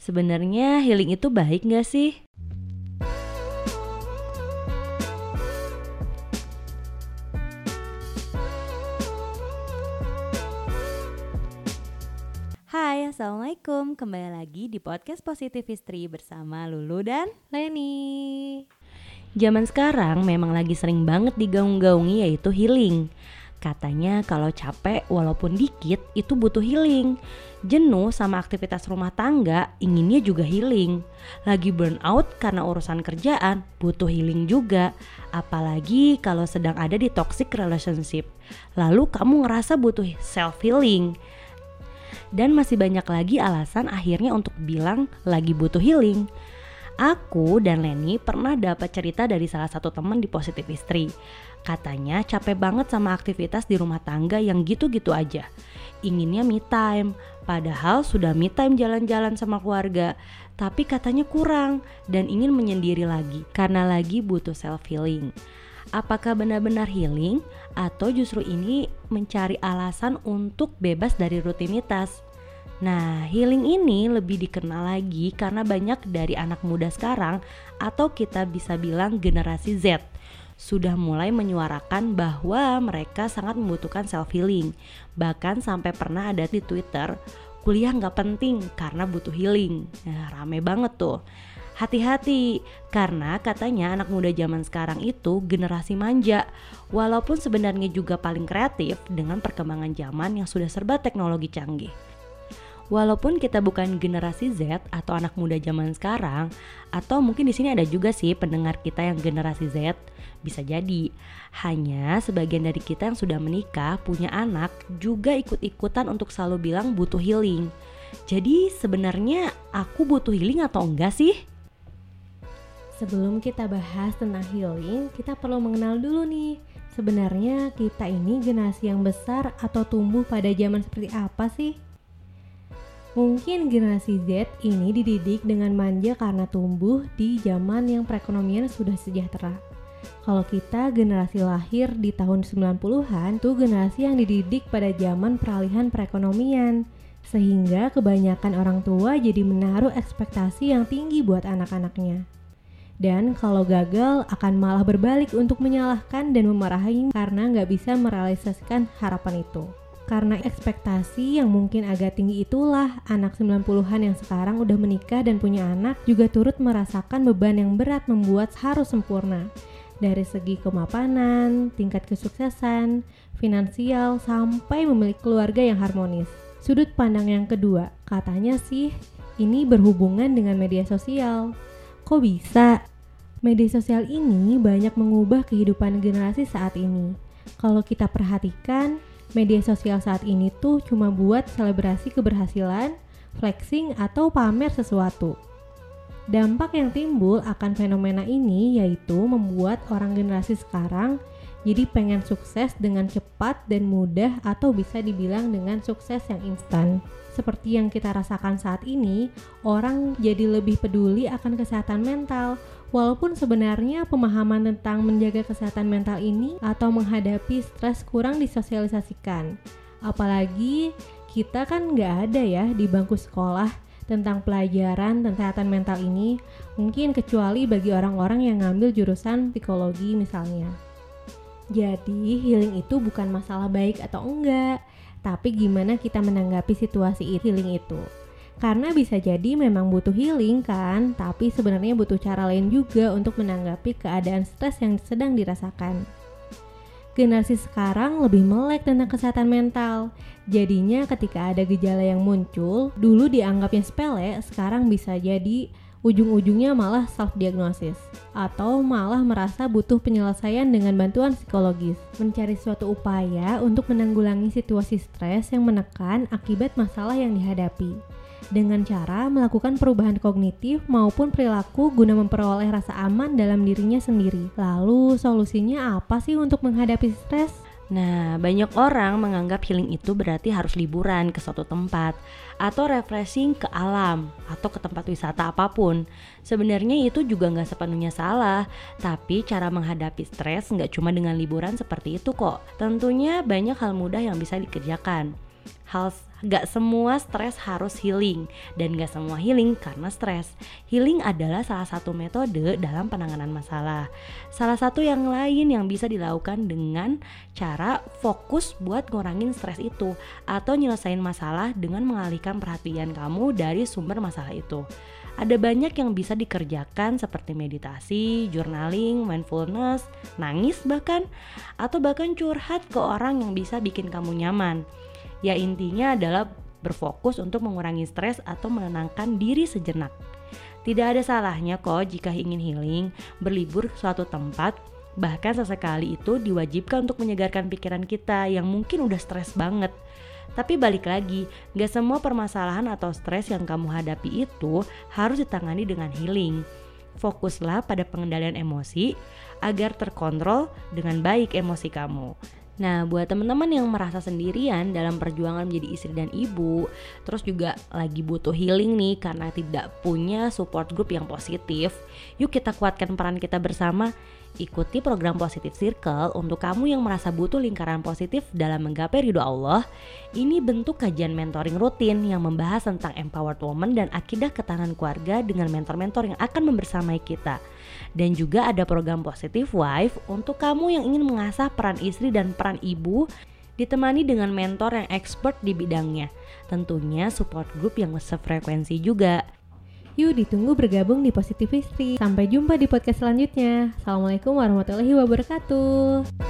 Sebenarnya healing itu baik gak sih? Hai, Assalamualaikum. Kembali lagi di podcast Positif Istri bersama Lulu dan Leni. Zaman sekarang memang lagi sering banget digaung-gaungi yaitu healing. Katanya kalau capek walaupun dikit itu butuh healing. Jenuh sama aktivitas rumah tangga inginnya juga healing. Lagi burn out karena urusan kerjaan butuh healing juga. Apalagi kalau sedang ada di toxic relationship. Lalu kamu ngerasa butuh self healing. Dan masih banyak lagi alasan akhirnya untuk bilang lagi butuh healing. Aku dan Leni pernah dapat cerita dari salah satu teman di Positif Istri. Katanya capek banget sama aktivitas di rumah tangga yang gitu-gitu aja. Inginnya me time, padahal sudah me time jalan-jalan sama keluarga. Tapi katanya kurang dan ingin menyendiri lagi karena lagi butuh self healing. Apakah benar-benar healing atau justru ini mencari alasan untuk bebas dari rutinitas? Nah, healing ini lebih dikenal lagi karena banyak dari anak muda sekarang atau kita bisa bilang generasi Z sudah mulai menyuarakan bahwa mereka sangat membutuhkan self healing. Bahkan sampai pernah ada di Twitter, kuliah nggak penting karena butuh healing. Nah, rame banget tuh. Hati-hati, karena katanya anak muda zaman sekarang itu generasi manja. Walaupun sebenarnya juga paling kreatif dengan perkembangan zaman yang sudah serba teknologi canggih. Walaupun kita bukan generasi Z atau anak muda zaman sekarang, atau mungkin di sini ada juga sih pendengar kita yang generasi Z, bisa jadi. Hanya sebagian dari kita yang sudah menikah, punya anak, juga ikut-ikutan untuk selalu bilang butuh healing. Jadi sebenarnya aku butuh healing atau enggak sih? Sebelum kita bahas tentang healing, kita perlu mengenal dulu nih. Sebenarnya kita ini generasi yang besar atau tumbuh pada zaman seperti apa sih? Mungkin generasi Z ini dididik dengan manja karena tumbuh di zaman yang perekonomian sudah sejahtera. Kalau kita generasi lahir di tahun 90-an, tuh generasi yang dididik pada zaman peralihan perekonomian. Sehingga kebanyakan orang tua jadi menaruh ekspektasi yang tinggi buat anak-anaknya. Dan kalau gagal akan malah berbalik untuk menyalahkan dan memarahi karena nggak bisa merealisasikan harapan itu. Karena ekspektasi yang mungkin agak tinggi itulah anak 90-an yang sekarang udah menikah dan punya anak juga turut merasakan beban yang berat membuat harus sempurna. Dari segi kemapanan, tingkat kesuksesan, finansial, sampai memiliki keluarga yang harmonis. Sudut pandang yang kedua, katanya sih ini berhubungan dengan media sosial. Kok bisa? Media sosial ini banyak mengubah kehidupan generasi saat ini. Kalau kita perhatikan, media sosial saat ini tuh cuma buat selebrasi keberhasilan, flexing, atau pamer sesuatu. Dampak yang timbul akan fenomena ini yaitu membuat orang generasi sekarang jadi pengen sukses dengan cepat dan mudah atau bisa dibilang dengan sukses yang instan. Seperti yang kita rasakan saat ini, orang jadi lebih peduli akan kesehatan mental, walaupun sebenarnya pemahaman tentang menjaga kesehatan mental ini atau menghadapi stres kurang disosialisasikan. Apalagi kita kan nggak ada ya di bangku sekolah tentang pelajaran tentang kesehatan mental ini, mungkin kecuali bagi orang-orang yang ngambil jurusan psikologi misalnya. Jadi, healing itu bukan masalah baik atau enggak, tapi gimana kita menanggapi situasi healing itu. Karena bisa jadi memang butuh healing kan, tapi sebenarnya butuh cara lain juga untuk menanggapi keadaan stres yang sedang dirasakan. Generasi sekarang lebih melek tentang kesehatan mental. Jadinya ketika ada gejala yang muncul, dulu dianggapnya sepele, sekarang bisa jadi ujung-ujungnya malah self diagnosis atau malah merasa butuh penyelesaian dengan bantuan psikologis, mencari suatu upaya untuk menanggulangi situasi stres yang menekan akibat masalah yang dihadapi dengan cara melakukan perubahan kognitif maupun perilaku guna memperoleh rasa aman dalam dirinya sendiri. Lalu solusinya apa sih untuk menghadapi stres? Nah, banyak orang menganggap healing itu berarti harus liburan ke suatu tempat atau refreshing ke alam atau ke tempat wisata apa pun. Sebenarnya itu juga nggak sepenuhnya salah, tapi cara menghadapi stres nggak cuma dengan liburan seperti itu kok. Tentunya banyak hal mudah yang bisa dikerjakan. Hal gak semua stres harus healing dan gak semua healing karena stres. Healing adalah salah satu metode dalam penanganan masalah. Salah satu yang lain yang bisa dilakukan dengan cara fokus buat ngurangin stres itu atau nyelesain masalah dengan mengalihkan perhatian kamu dari sumber masalah itu. Ada banyak yang bisa dikerjakan seperti meditasi, journaling, mindfulness, nangis bahkan, atau bahkan curhat ke orang yang bisa bikin kamu nyaman. Ya intinya adalah berfokus untuk mengurangi stres atau menenangkan diri sejenak. Tidak ada salahnya kok jika ingin healing, berlibur ke suatu tempat, bahkan sesekali itu diwajibkan untuk menyegarkan pikiran kita yang mungkin udah stres banget. Tapi balik lagi, gak semua permasalahan atau stres yang kamu hadapi itu harus ditangani dengan healing. Fokuslah pada pengendalian emosi agar terkontrol dengan baik emosi kamu. Nah, buat teman-teman yang merasa sendirian dalam perjuangan menjadi istri dan ibu, terus juga lagi butuh healing nih karena tidak punya support group yang positif, yuk kita kuatkan peran kita bersama. Ikuti program Positive Circle untuk kamu yang merasa butuh lingkaran positif dalam menggapai ridho Allah. Ini bentuk kajian mentoring rutin yang membahas tentang empowered woman dan akidah ketahanan keluarga dengan mentor-mentor yang akan membersamai kita. Dan juga ada program Positive Wife untuk kamu yang ingin mengasah peran istri dan peran ibu ditemani dengan mentor yang expert di bidangnya. Tentunya support group yang sefrekuensi juga. Yuk ditunggu bergabung di Positivistry. Sampai jumpa di podcast selanjutnya. Assalamualaikum warahmatullahi wabarakatuh.